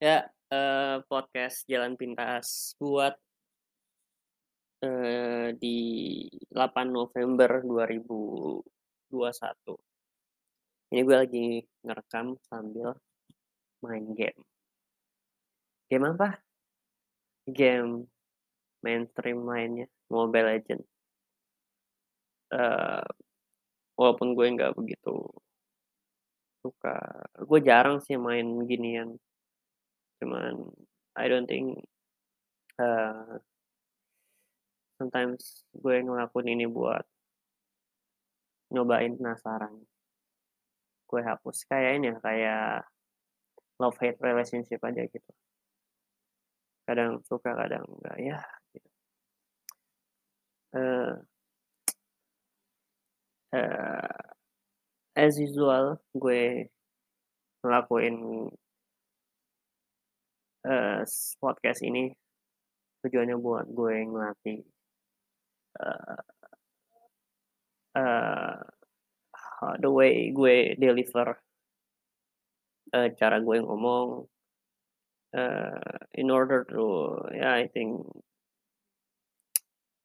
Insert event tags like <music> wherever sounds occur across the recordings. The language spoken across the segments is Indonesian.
Ya, eee, podcast Jalan Pintas buat eee, di 8 November 2021. Ini gue lagi ngerekam sambil main game. Game apa? Game mainstream lainnya, Mobile Legends. Eee, walaupun gue nggak begitu suka gue jarang sih main ginian. Cuman I don't think, eee sometimes gue ngelakuin ini buat nyobain penasaran. Gue hapus, kayak ini ya, kayak love hate relationship aja gitu. Kadang suka, kadang enggak, ya gitu. Eee eee, as usual gue ngelakuin s podcast ini tujuannya buat gue ngelatih eee, ha the way gue deliver eee, cara gue ngomong, eee, in order to ya I think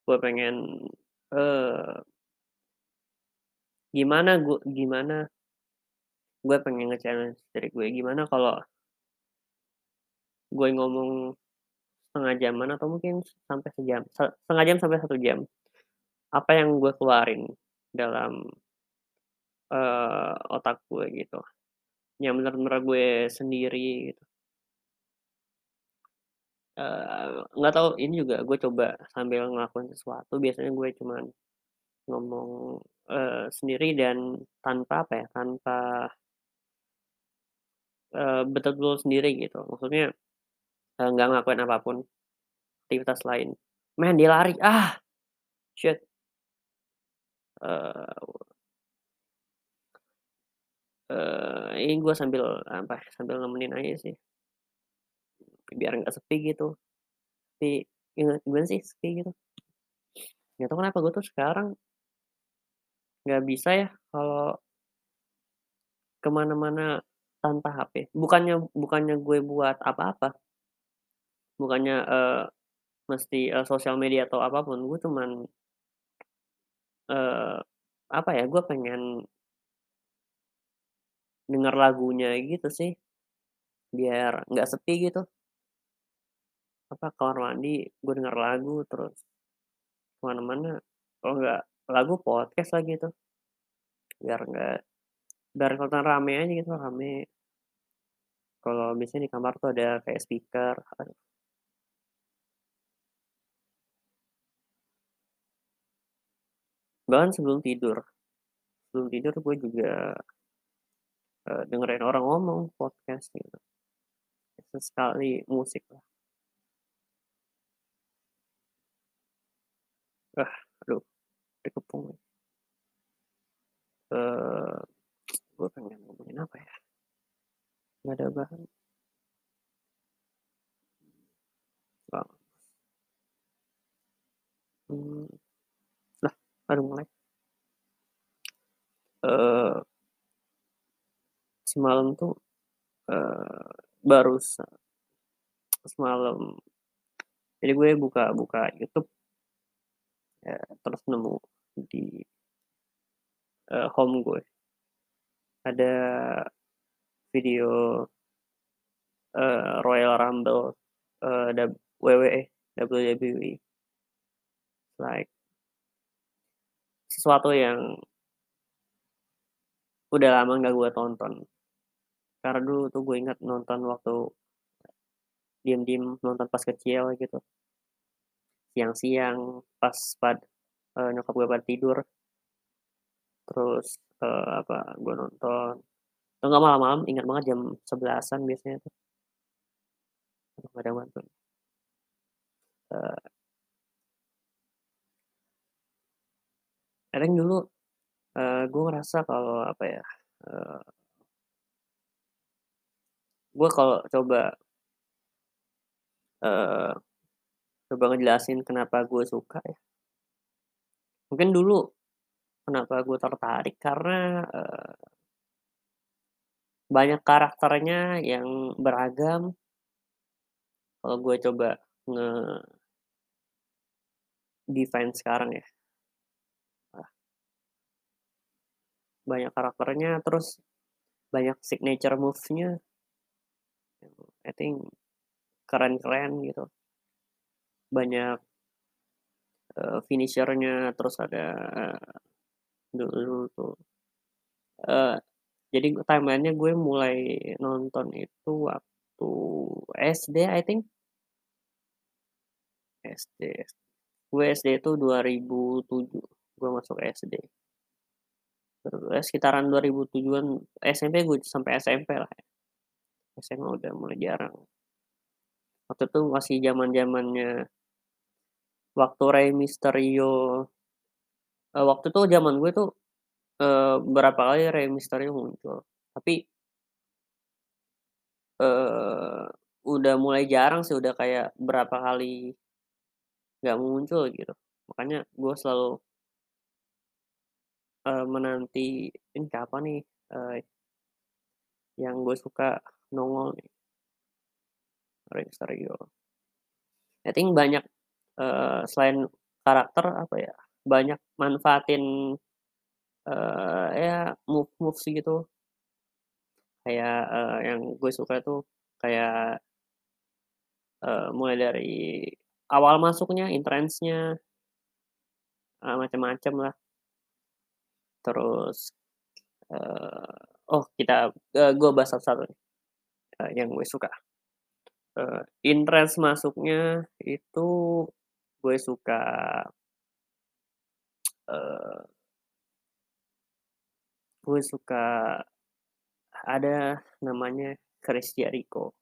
gue pengen, eee gimana gu gimana gue pengen nge-challenge diri gue, gimana kalau gue ngomong setengah jaman atau mungkin sampai sejam, se setengah jam sampai 1 jam. Apa yang gue keluarin dalam, eee, otak gue gitu, yang bener-bener gue sendiri gitu. Eee, nggak tahu ini juga gue coba sambil ngelakuin sesuatu, biasanya gue cuman ngomong, eee, sendiri dan tanpa apa ya, tanpa eee, betul-betul sendiri gitu. Maksudnya, nggak ngelakuin apa pun, aktivitas lain. "Men, dia lari, ah, shit!" Eee Eee, ini gue sambil apa, sambil nemenin aja sih. Biar nggak sepi gitu. Tapi, gimana sih, sepi gitu. Nggak tahu kenapa gue tuh sekarang nggak bisa ya kalau ke mana-mana tanpa HP. Bukannya bukannya gue buat apa-apa. Bukannya, eee, mesti, eee, sosial media atau apa pun, gue cuman eee, apa ya, gue pengen denger lagunya gitu sih, biar nggak sepi gitu. Apa, kamar mandi gue denger lagu, terus ke mana-mana kalau nggak lagu, podcast lah gitu. Biar nggak biar kelihatan rame aja gitu, rame. Kalau biasanya di kamar tuh ada kayak speaker, Bahkan sebelum tidur sebelum tidur gue juga eee, dengerin orang ngomong, podcast gitu. Sesekali musik lah. Ah, aduh, dikepung lagi. Eee, gue pengen ngomongin apa ya? Nggak ada bahan. Nge-lag. Eee semalam tuh, eee, barusan semalam jadi gue buka buka YouTube ya terus nemu di eee, home gue ada video eee, Royal Rumble, dab WWE, WWE. Like sesuatu yang udah lama nggak gue tonton. Karena dulu tuh gue ingat nonton waktu diem-diem nonton pas kecil gitu. Siang-siang pas pad eee, nyokap gue pada tidur. Terus, eee, apa, gue nonton. Atau nggak malam-malam, ingat banget jam 11.00-an biasanya tuh. Nggak ada bantu. Kadang dulu, eee, gue ngerasa kalau apa ya, eee gue kalau coba eee, coba ngejelasin kenapa gue suka ya mungkin dulu kenapa gue tertarik karena, eee banyak karakternya yang beragam Kalau gue coba nge define sekarang ya. Banyak karakternya, terus banyak signature moves-nya. I think keren-keren gitu. Banyak uh, finisher-nya, terus ada dulu tuh uh, jadi timeline-nya gue mulai nonton itu waktu SD I think SD gue SD itu 2007 gue masuk SD eh, sekitaran 2007an SMP gue sampai SMP lah ya. SMA udah mulai jarang. Waktu itu masih zaman zamannya waktu Rey Mysterio uh, waktu itu zaman gue tuh uh, berapa kali Rey Mysterio muncul. Tapi uh, udah mulai jarang sih udah kayak berapa kali nggak muncul gitu. Makanya gue selalu uh, menanti ini kapan nih uh, yang gue suka nongol nih. Mysterio. I think banyak uh, selain karakter apa ya banyak manfaatin uh, ya move move gitu. Kayak uh, yang gue suka tuh kayak uh, mulai dari awal masuknya, entrance-nya, uh, macam-macam lah. Terus, uh, oh kita, uh, gue bahas satu-satu uh, yang gue suka. Uh, entrance masuknya itu gue suka uh, gue suka ada namanya Chris Jericho.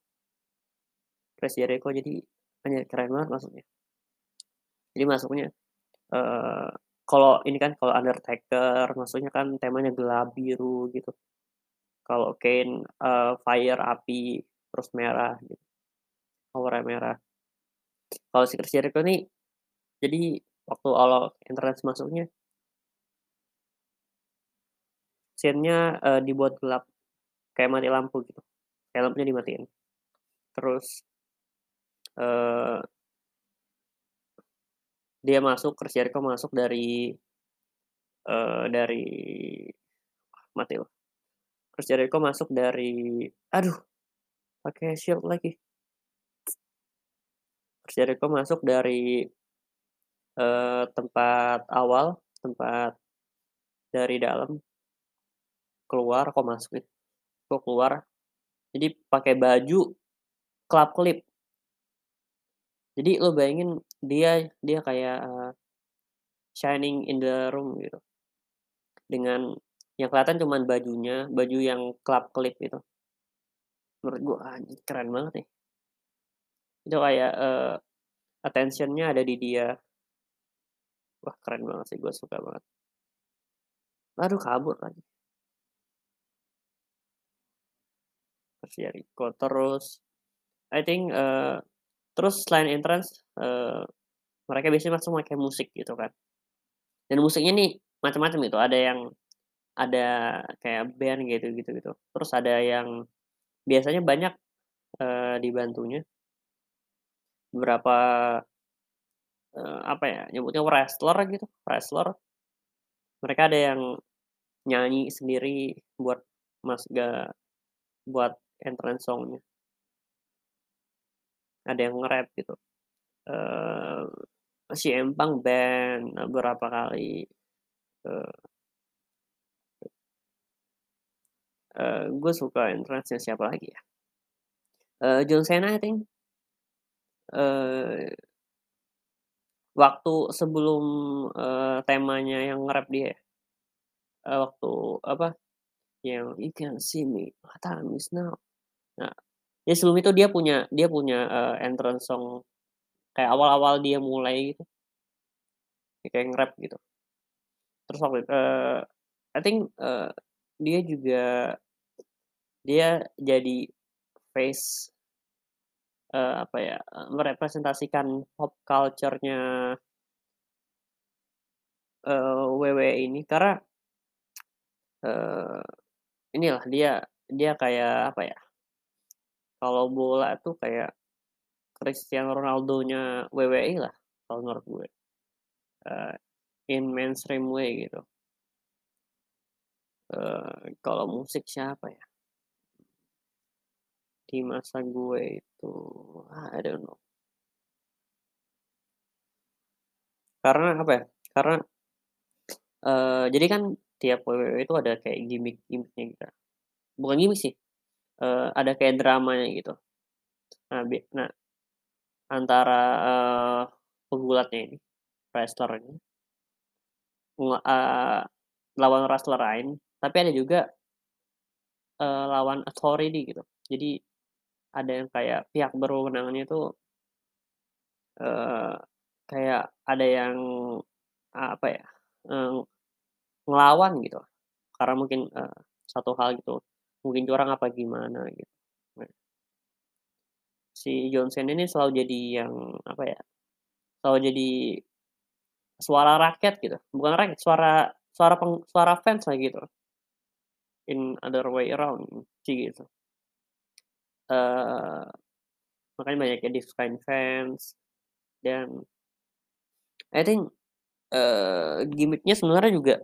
Chris Jericho jadi hanya keren banget masuknya. Jadi masuknya kalau ini kan kalau Undertaker masuknya kan temanya gelap biru gitu. Kalau Kane uh, fire api terus merah gitu. Aura merah. Kalau si Chris Jericho nih jadi waktu awal entrance masuknya scene-nya uh, dibuat gelap kayak mati lampu gitu kayak lampunya dimatiin terus uh, dia masuk Chris Jericho masuk dari uh, dari mati loh Chris Jericho masuk dari aduh pakai shield lagi. Chris Jericho masuk dari uh, tempat awal tempat dari dalam keluar kok masuk kok keluar? Jadi pakai baju klap klip jadi lo bayangin dia dia kayak uh, shining in the room gitu. Dengan yang kelihatan cuman bajunya, baju yang club clip itu. Menurut gua anjing keren banget nih. Itu kayak uh, attention-nya ada di dia. Wah, keren banget sih, gue suka banget. Aduh, kabur lagi. Terus ya Rico terus I think uh, Terus selain entrance, uh, mereka biasanya langsung pakai musik gitu kan. Dan musiknya nih macam-macam gitu, ada yang ada kayak band gitu gitu gitu. Terus ada yang biasanya banyak, uh, dibantunya. Beberapa, uh, apa ya, nyebutnya wrestler gitu, wrestler. Mereka ada yang nyanyi sendiri buat mas ga buat entrance song-nya ada yang nge-rap gitu. uh, si Empang band beberapa kali, uh, uh, gue suka entrance-nya siapa lagi ya, uh, John Cena I think. uh, waktu sebelum, uh, temanya yang nge-rap dia uh, waktu apa, yang "You can see me, my time is now." Nah Ya sebelum itu dia punya dia punya, uh, entrance song kayak awal-awal dia mulai gitu. kayak nge-rap gitu. Terus waktu uh, I think, uh, dia juga dia jadi face, uh, apa ya, merepresentasikan pop culture-nya uh, WWE ini karena uh, inilah dia dia kayak apa ya kalau bola tuh kayak Cristiano Ronaldo-nya WWE lah kalau menurut gue. Eee, in mainstream way gitu. Eee, kalau musik siapa ya? Di masa gue itu, I don't know. Karena apa ya, karena, eee, jadi kan tiap WWE itu ada kayak gimik-gimiknya gitu. Bukan gimik sih, eee, ada kayak dramanya gitu. Nah nah antara, eee, pegulatnya ini, wrestler ini eee, lawan wrestler lain, tapi ada juga eee, lawan authority gitu. Jadi ada yang kayak pihak berwenangnya itu eee, kayak ada yang, apa ya, eee, ngelawan gitu. Karena mungkin, eee, satu hal gitu, mungkin curang apa gimana gitu. Nah si John Cena ini selalu jadi yang, apa ya, selalu jadi suara rakyat gitu, bukan rakyat, suara suara peng suara fans lah gitu. In other way around sih gitu. Eee, makanya banyak yang disukain fans dan I think, eee, gimik-nya sebenarnya juga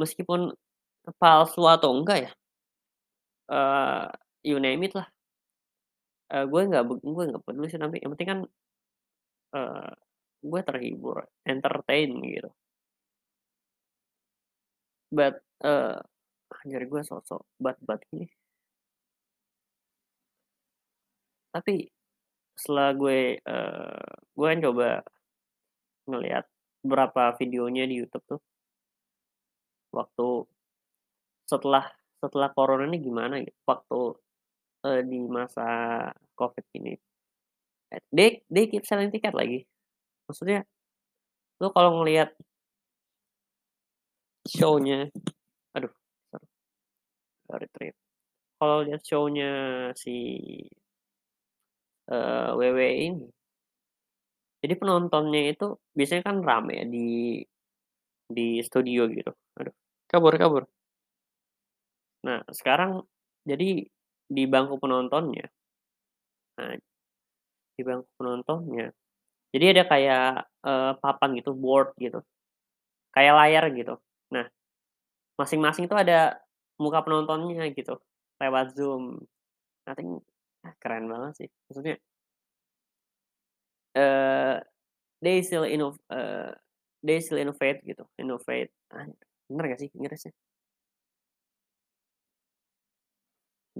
meskipun palsu atau enggak ya, eee, you name it lah. Eee, gue nggak gue nggak peduli sih tapi yang penting kan eee, gue terhibur, entertain gitu. But, eee, anjir gue sok-sok but-but gini. Tapi setelah gue, eee, gue kan coba ngelihat beberapa videonya di YouTube tuh. Waktu setelah setelah corona ini gimana gitu, waktu, eee, di masa Covid ini. They they keep selling tiket lagi. Maksudnya, lu kalau ngelihat show-nya aduh sorry, trip. Kalau lihat show-nya si eee, WWE ini jadi penontonnya itu biasanya kan rame ya di di studio gitu. Aduh, kabur kabur. Nah, sekarang jadi di bangku penontonnya nah, di bangku penontonnya, jadi ada kayak, eee, papan gitu, board gitu, kayak layar gitu. Nah, masing-masing tuh ada muka penontonnya gitu, lewat Zoom. I ah, keren banget sih, maksudnya eee, they still innov eee, they still innovate gitu, innovate, ah, bener nggak sih Inggrisnya?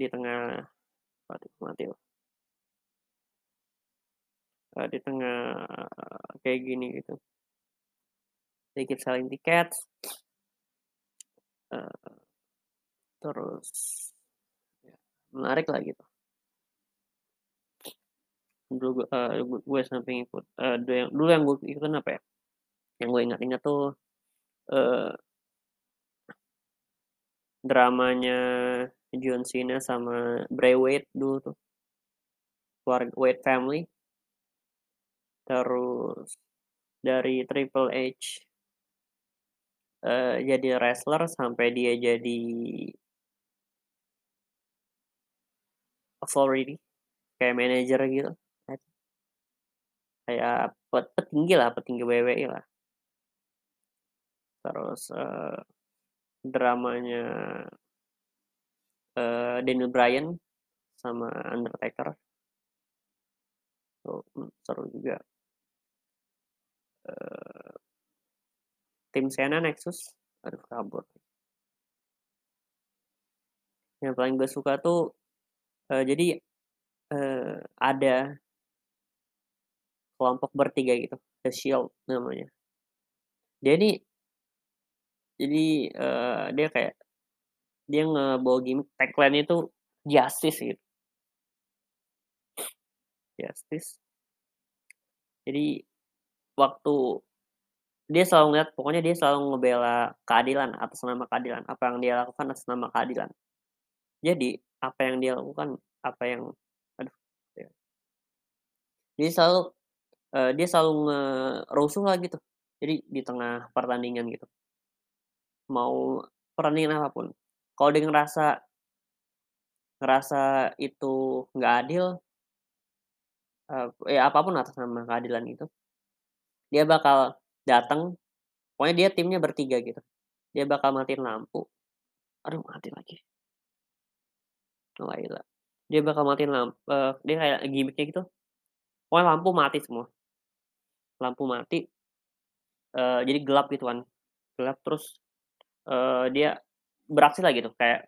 Di tengah mati loh. Eee, di tengah kayak gini gitu. They keep selling tickets. Eee, terus ya menarik lah gitu. Dulu gue gu gue sampai ngikut, eee, du yang dulu yang gue ikutin apa ya, yang gue ingat-ingat tuh, eee dramanya John Cena sama Bray Wyatt dulu tuh. Keluarga Wyatt family. Terus dari Triple H eee, jadi wrestler sampai dia jadi authority, kayak manajer gitu. Kayak pet petinggi lah, petinggi WWE lah. Terus, eee, dramanya eee, Daniel Bryan sama Undertaker. Tuh, mmm, seru juga. Eee Tim Cena Nexus, aduh kabur. Yang paling gue suka tuh, eee, jadi, eee, ada kelompok bertiga gitu, The Shield namanya. Dia nih jadi, eee, dia kayak dia ngebawa gimik tagline-nya itu justice gitu. Justice. Jadi, waktu dia selalu ngeliat pokoknya dia selalu ngebela keadilan, atas nama keadilan, apa yang dia lakukan atas nama keadilan. Jadi, apa yang dia lakukan, apa yang aduh, ya. Dia selalu, eee, dia selalu ngerusuh lah gitu, jadi di tengah pertandingan gitu. Mau pertandingan apa pun, kalau dia ngerasa ngerasa itu nggak adil Eee, ya apa pun atas nama keadilan itu. Dia bakal dateng, pokoknya dia timnya bertiga gitu, dia bakal matiin lampu aduh mati lagi. La ilah. Dia bakal matiin lamp eee, dia kayak gimik-nya gitu, pokoknya lampu mati semua. Lampu mati eee, jadi gelap gitu kan, gelap terus, eee, dia beraksilah gitu kayak,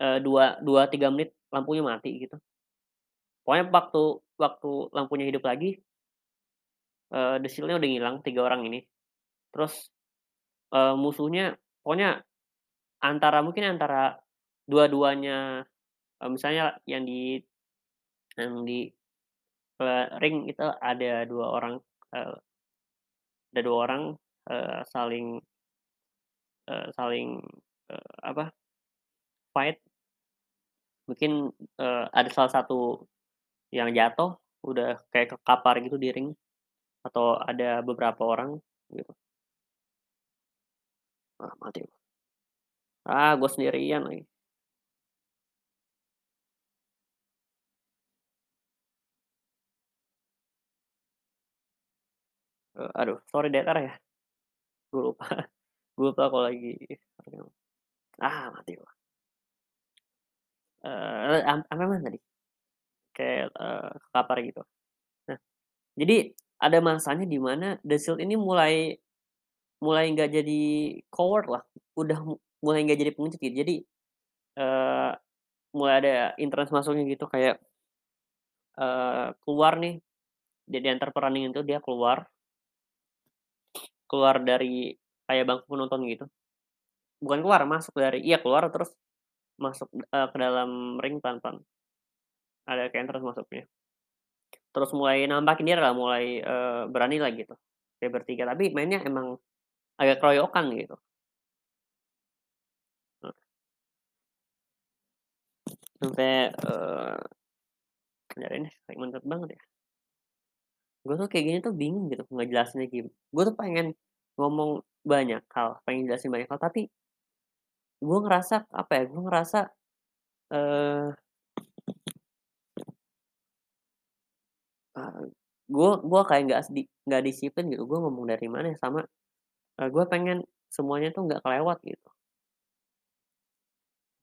eee, dua dua, 3 menit lampunya mati gitu. Pokoknya waktu waktu lampunya hidup lagi The Shield-nya udah ngilang, 3 orang ini. Terus, eee, musuhnya pokoknya antara mungkin antara dua-duanya, eee, misalnya yang di yang di, eee, ring itu ada 2 orang, eee ada 2 orang, eee, saling eee, saling, eee, apa fight. Mungkin, eee, ada salah satu yang jatuh, udah kayak kekapar gitu di ring, atau ada beberapa orang gitu. Ah, mati. Ah, gua sendirian lagi. Eee, aduh sorry deh entar ya. Gua lupa <laughs> gua lupa kalau lagi ah, mati am sampai mana tadi? Kayak, eee, kekapar gitu. Nah, jadi ada masanya di mana The Shield ini mulai mulai nggak jadi coward-lah, udah mu mulai nggak jadi pengecut gitu. Jadi, eee, mulai ada interest masuknya gitu kayak eee, keluar nih, di di antara perandingan itu dia keluar keluar dari kayak bangku penonton gitu. Bukan keluar, masuk dari iya keluar terus masuk, eee, ke dalam ring pelan-pelan. Ada kayak interest masuknya. Terus mulai nampakin dirilah, mulai, eee, beranilah gitu, kayak bertiga, tapi mainnya emang agak keroyokan gitu. Heeh. Sampai, bentar ini lagi mantap banget ya. Gue tuh kayak gini tuh bingung gitu ngejelasinnya gim gue tuh pengen ngomong banyak hal, pengen jelasin banyak hal, tapi gue ngerasa, apa ya, gue ngerasa, eee eee, gue gue kayak nggak nggak disiplin gitu, gue ngomong dari mana ya, sama, eee, gue pengen semuanya tuh nggak kelewat gitu.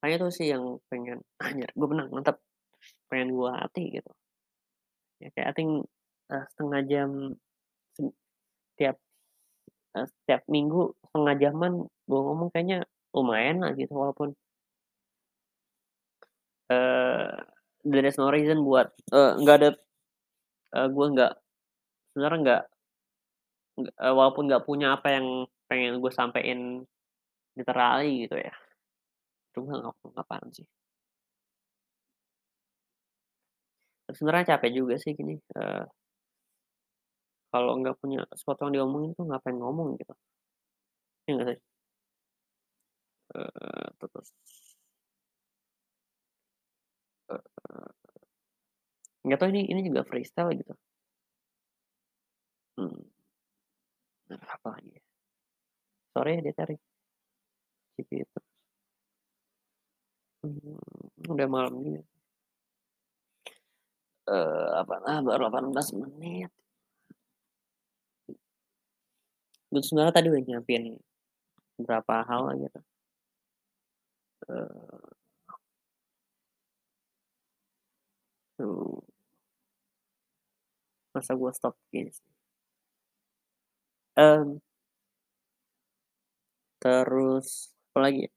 Makanya itu sih yang pengen, <laughs> "Anjir gue menang, mantap!" Pengen gue latih gitu. Ya kayak I think, eee, 1/2 jam tiap eee, setiap minggu 1/2 jam-an gue ngomong kayaknya lumayanlah gitu walaupun eee, there is no reason buat eee, nggak ada eee, gue nggak sebenarnya nggak nggak eee, walaupun nggak punya apa yang pengen gue sampein literally gitu ya. Cuma ngomong apaan sih. Sebenarnya capek juga sih gini, eee kalau nggak punya sesuatu yang diomongin tuh ngapain ngomong gitu. Iya nggak sih? Eee, terus Eee, nggak tahu ini ini juga freestyle gitu. Mmm. Nah, apalagi ya? Sore dia cari. Begitu. Mmm, udah malam gini. Eee, apaan, ah, baru 18 menit. Gue sebenarnya tadi udah nyiapin beberapa hal gitu. Tuh. Masa gue stop gini sih. Mmm. Terus apalagi ya?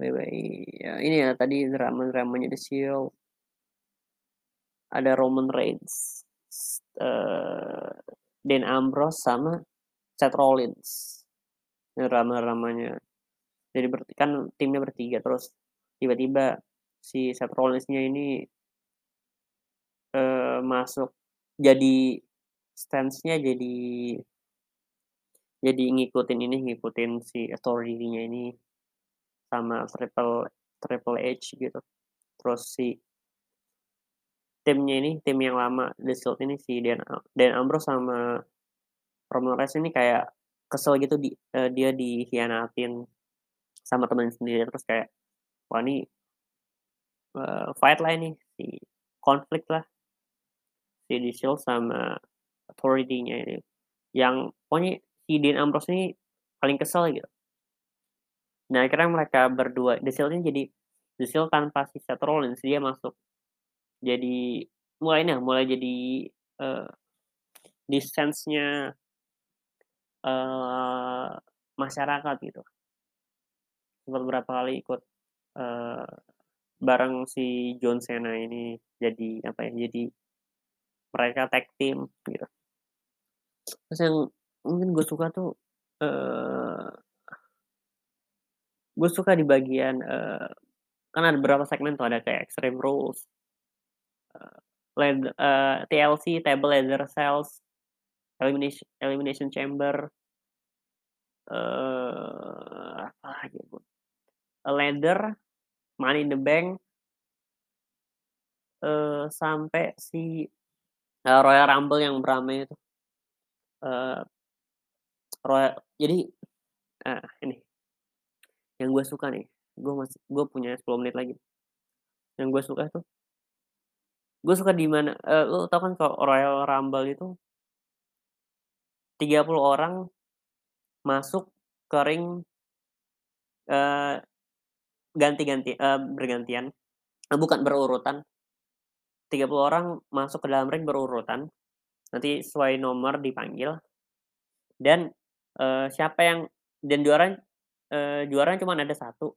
By the way, ya ini ya tadi drama-dramanya The Shield. Ada Roman Reigns, eee, Dean Ambrose sama Seth Rollins. Drama-dramanya. Jadi berti kan timnya bertiga, terus tiba-tiba si Seth Rollins-nya ini eee, masuk jadi stance-nya jadi jadi ngikutin ini, ngikutin si authority-nya ini sama Triple Triple H gitu. Terus si timnya ini, tim yang lama The Shield ini si Dean Am Dean Ambrose sama Reigns ini kayak kesel gitu di eee, dia dikhianatin sama temennya sendiri, terus kayak, wah ini eee, fight-lah ini, si konflik lah. Si Shield sama Authority-nya ini. Yang pokoknya si Dean Ambrose ini paling kesel gitu. Nah, akhirnya mereka berdua Shield ini jadi Shield tanpa si Seth Rollins dia masuk. Jadi mulai nih, mulai jadi uh, di sense-nya uh, masyarakat gitu. Sempat berapa kali ikut uh, bareng si John Cena ini jadi apa ya? Jadi mereka tag team gitu. Terus yang mungkin gue suka tuh uh, gue suka di bagian uh, kan ada beberapa segmen tuh ada kayak Extreme Rules, uh, led, uh, TLC Table Leather Cells, Elimination Elimination Chamber, uh, apa lagi gue, Ladder, Money in the Bank, uh, sampai si uh, Royal Rumble yang beramai itu. Uh, Royal, jadi uh, ini yang gue suka nih gue masih gue punya 10 menit lagi yang gue suka tuh gue suka di mana uh, lo tau kan kalau Royal Rumble itu 30 orang masuk ke ring uh, ganti-ganti uh, bergantian. Uh, bukan berurutan. 30 orang masuk ke dalam ring berurutan. Nanti sesuai nomor dipanggil. Dan uh, siapa yang dan juara uh, juara cuma ada satu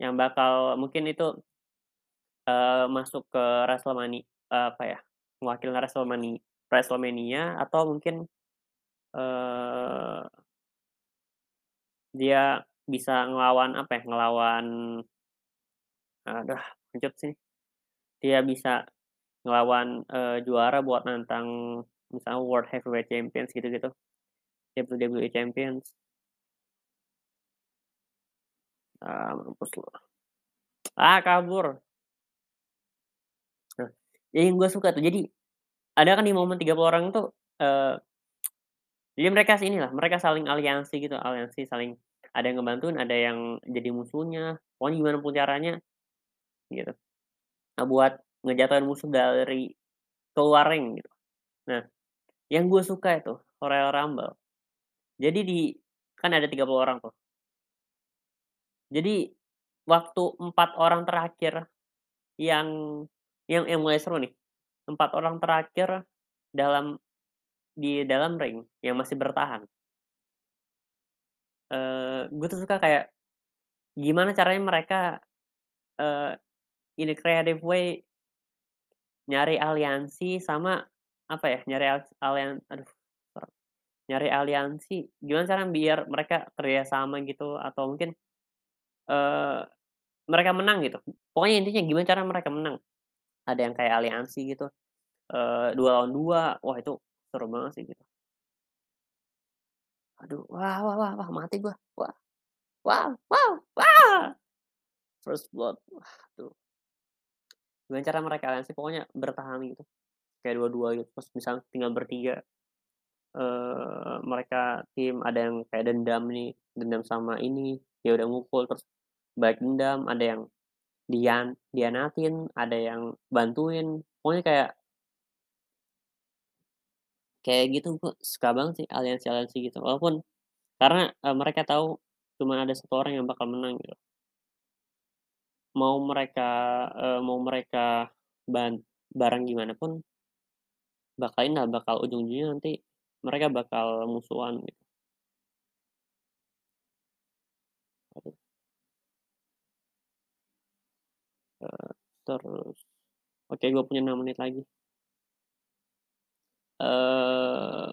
yang bakal mungkin itu uh, masuk ke WrestleMania uh, apa ya mewakili WrestleMania WrestleMania atau mungkin uh, dia bisa ngelawan apa ya ngelawan aduh lanjut sih dia bisa ngelawan uh, juara buat nantang misalnya World Heavyweight Champions gitu-gitu WWE Champions Ah, mampus. Ah, kabur. Nah, yang gue suka tuh, jadi ada kan di momen 30 orang tuh, uh, jadi mereka sini lah, mereka saling aliansi gitu, aliansi saling ada yang ngebantuin, ada yang jadi musuhnya, pokoknya gimana pun caranya, gitu. Nah, buat ngejatuhin musuh dari keluar gitu. Nah, yang gue suka itu Royal Rumble. Jadi di kan ada 30 orang tuh. Jadi, waktu empat orang terakhir yang yang yang mulai nih, empat orang terakhir dalam di dalam ring yang masih bertahan. Uh, gue tuh suka kayak, gimana caranya mereka, uh, in a creative way nyari aliansi sama, apa ya, nyari alian aduh, nyari aliansi, gimana cara biar mereka kerja sama gitu atau mungkin uh, mereka menang gitu. Pokoknya intinya gimana cara mereka menang. Ada yang kayak aliansi gitu, uh, dua lawan dua, wah itu seru banget sih gitu. Aduh, wah wah wah wah, mati gua, wah. Wah wah wah! First blood, tuh. Gimana cara mereka aliansi, pokoknya bertahan gitu. Kayak dua-dua gitu, terus misalnya tinggal bertiga. uh, mereka tim ada yang kayak dendam nih, dendam sama ini, dia udah mukul terus baik dendam, ada yang dian dianatin, ada yang bantuin, pokoknya kayak kayak gitu gue suka banget sih aliansi-aliansi gitu, walaupun karena, uh, mereka tahu cuma ada satu orang yang bakal menang gitu. Mau mereka, uh, mau mereka ban bareng gimana pun bakal ini bakal ujung-ujungnya nanti mereka bakal musuhan gitu. terus oke gue punya 6 menit lagi uh,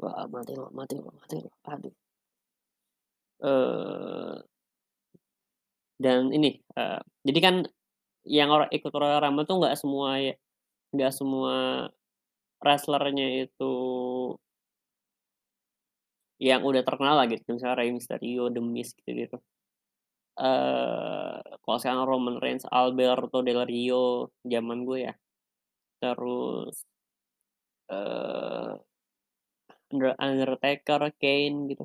wah mati lo mati lo mati lo aduh. Uh, dan ini uh, jadi kan yang orang ikut Royal Rumble tuh nggak semua ya nggak semua wrestlernya itu yang udah terkenal lah gitu. Misalnya Rey Mysterio, The Miz gitu-gitu. Uh, kalau sekarang Roman Reigns, Alberto Del Rio zaman gue ya. Terus uh, Undertaker, Kane gitu.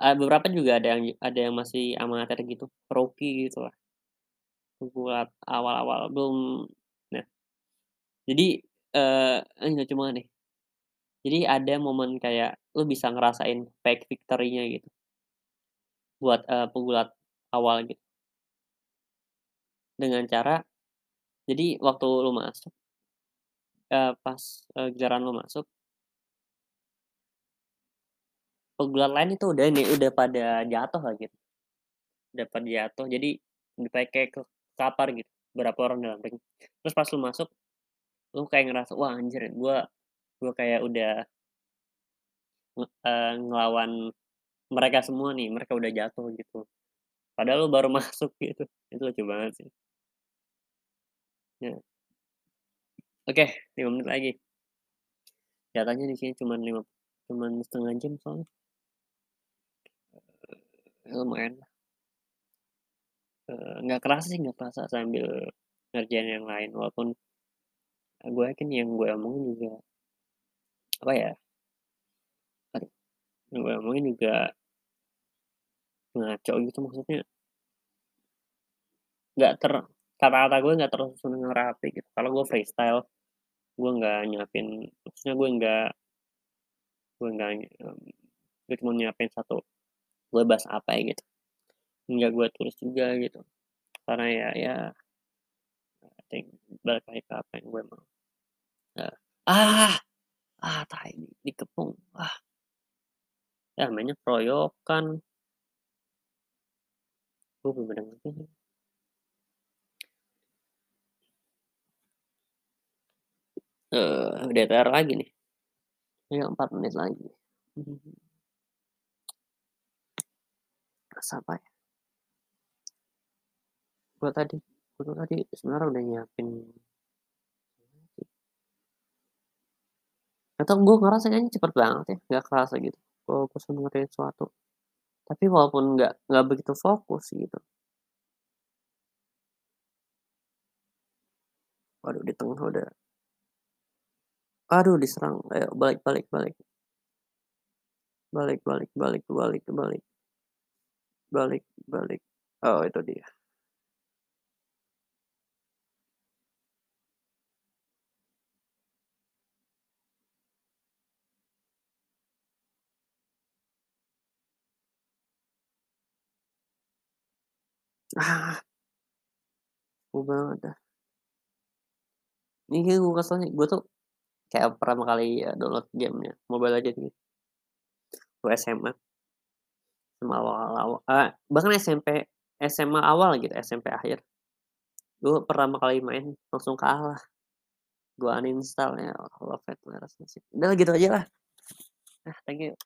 Uh, beberapa juga ada yang ada yang masih amatir gitu, Rocky gitu lah. Buat awal-awal belum nah, jadi, ini lucu banget nih. Jadi ada momen kayak lu bisa ngerasain fake victory-nya gitu. Buat, eee, pegulat awal gitu. Dengan cara jadi waktu lu masuk eee, pas, eee, giliran lu masuk pegulat lain itu udah ini, udah pada jatuh lah gitu. Udah pada jatuh, jadi kayak ke kapar gitu, berapa orang dalam ring. Terus pas lu masuk, lu kayak ngerasa, "Wah anjir gua gua kayak udah" eee, ngelawan mereka semua nih, mereka udah jatuh gitu. Padahal lu baru <laughs> masuk gitu, itu lucu banget sih. Ya. Oke, 5 menit lagi. Katanya di sini cuman lima cuman 1/2 jam soalnya. Eee, lumayan. Eee, nggak kerasa sih, nggak kerasa sambil ngerjain yang lain, walaupun eee, gue yakin yang gue omongin juga apa ya yang gue omongin juga ngaco gitu maksudnya nggak ter kata-kata gue nggak tersusun dengan rapi gitu. Kalau gue freestyle, gue nggak nyiapin maksudnya gue nggak gue nggak, mmm, gue cuma nyiapin satu, gue bahas apa ya gitu. Nggak gue tulis juga gitu. Karena ya ya I think balik lagi ke apa yang gue mau. Eee, ah! Ah, tai di dikepung, ah. Ya namanya keroyokan. Gue bener-bener ngerti nih. Eee, DTR lagi nih. Tinggal 4 menit lagi. Apa ya? Gue tadi gue tadi sebenarnya udah nyiapin tahu gue ngerasa kayaknya cepet banget ya, nggak kerasa gitu, fokus sama ngerjain sesuatu. Tapi walaupun nggak nggak begitu fokus gitu. Waduh di tengah udah Aduh diserang, ayo balik balik balik. Balik balik balik balik balik. Balik balik. Oh itu dia. Ah. Sebel banget dah. Ini gue kesel nih, gue tuh kayak pertama kali, download game-nya Mobile Legends ini waktu SMA. SMA awal-awal eee, bahkan SMP SMA awal gitu, SMP akhir. Dulu pertama kali main langsung kalah. Gue uninstall ya Allah, Udah gitu aja lah. Ah, thank you.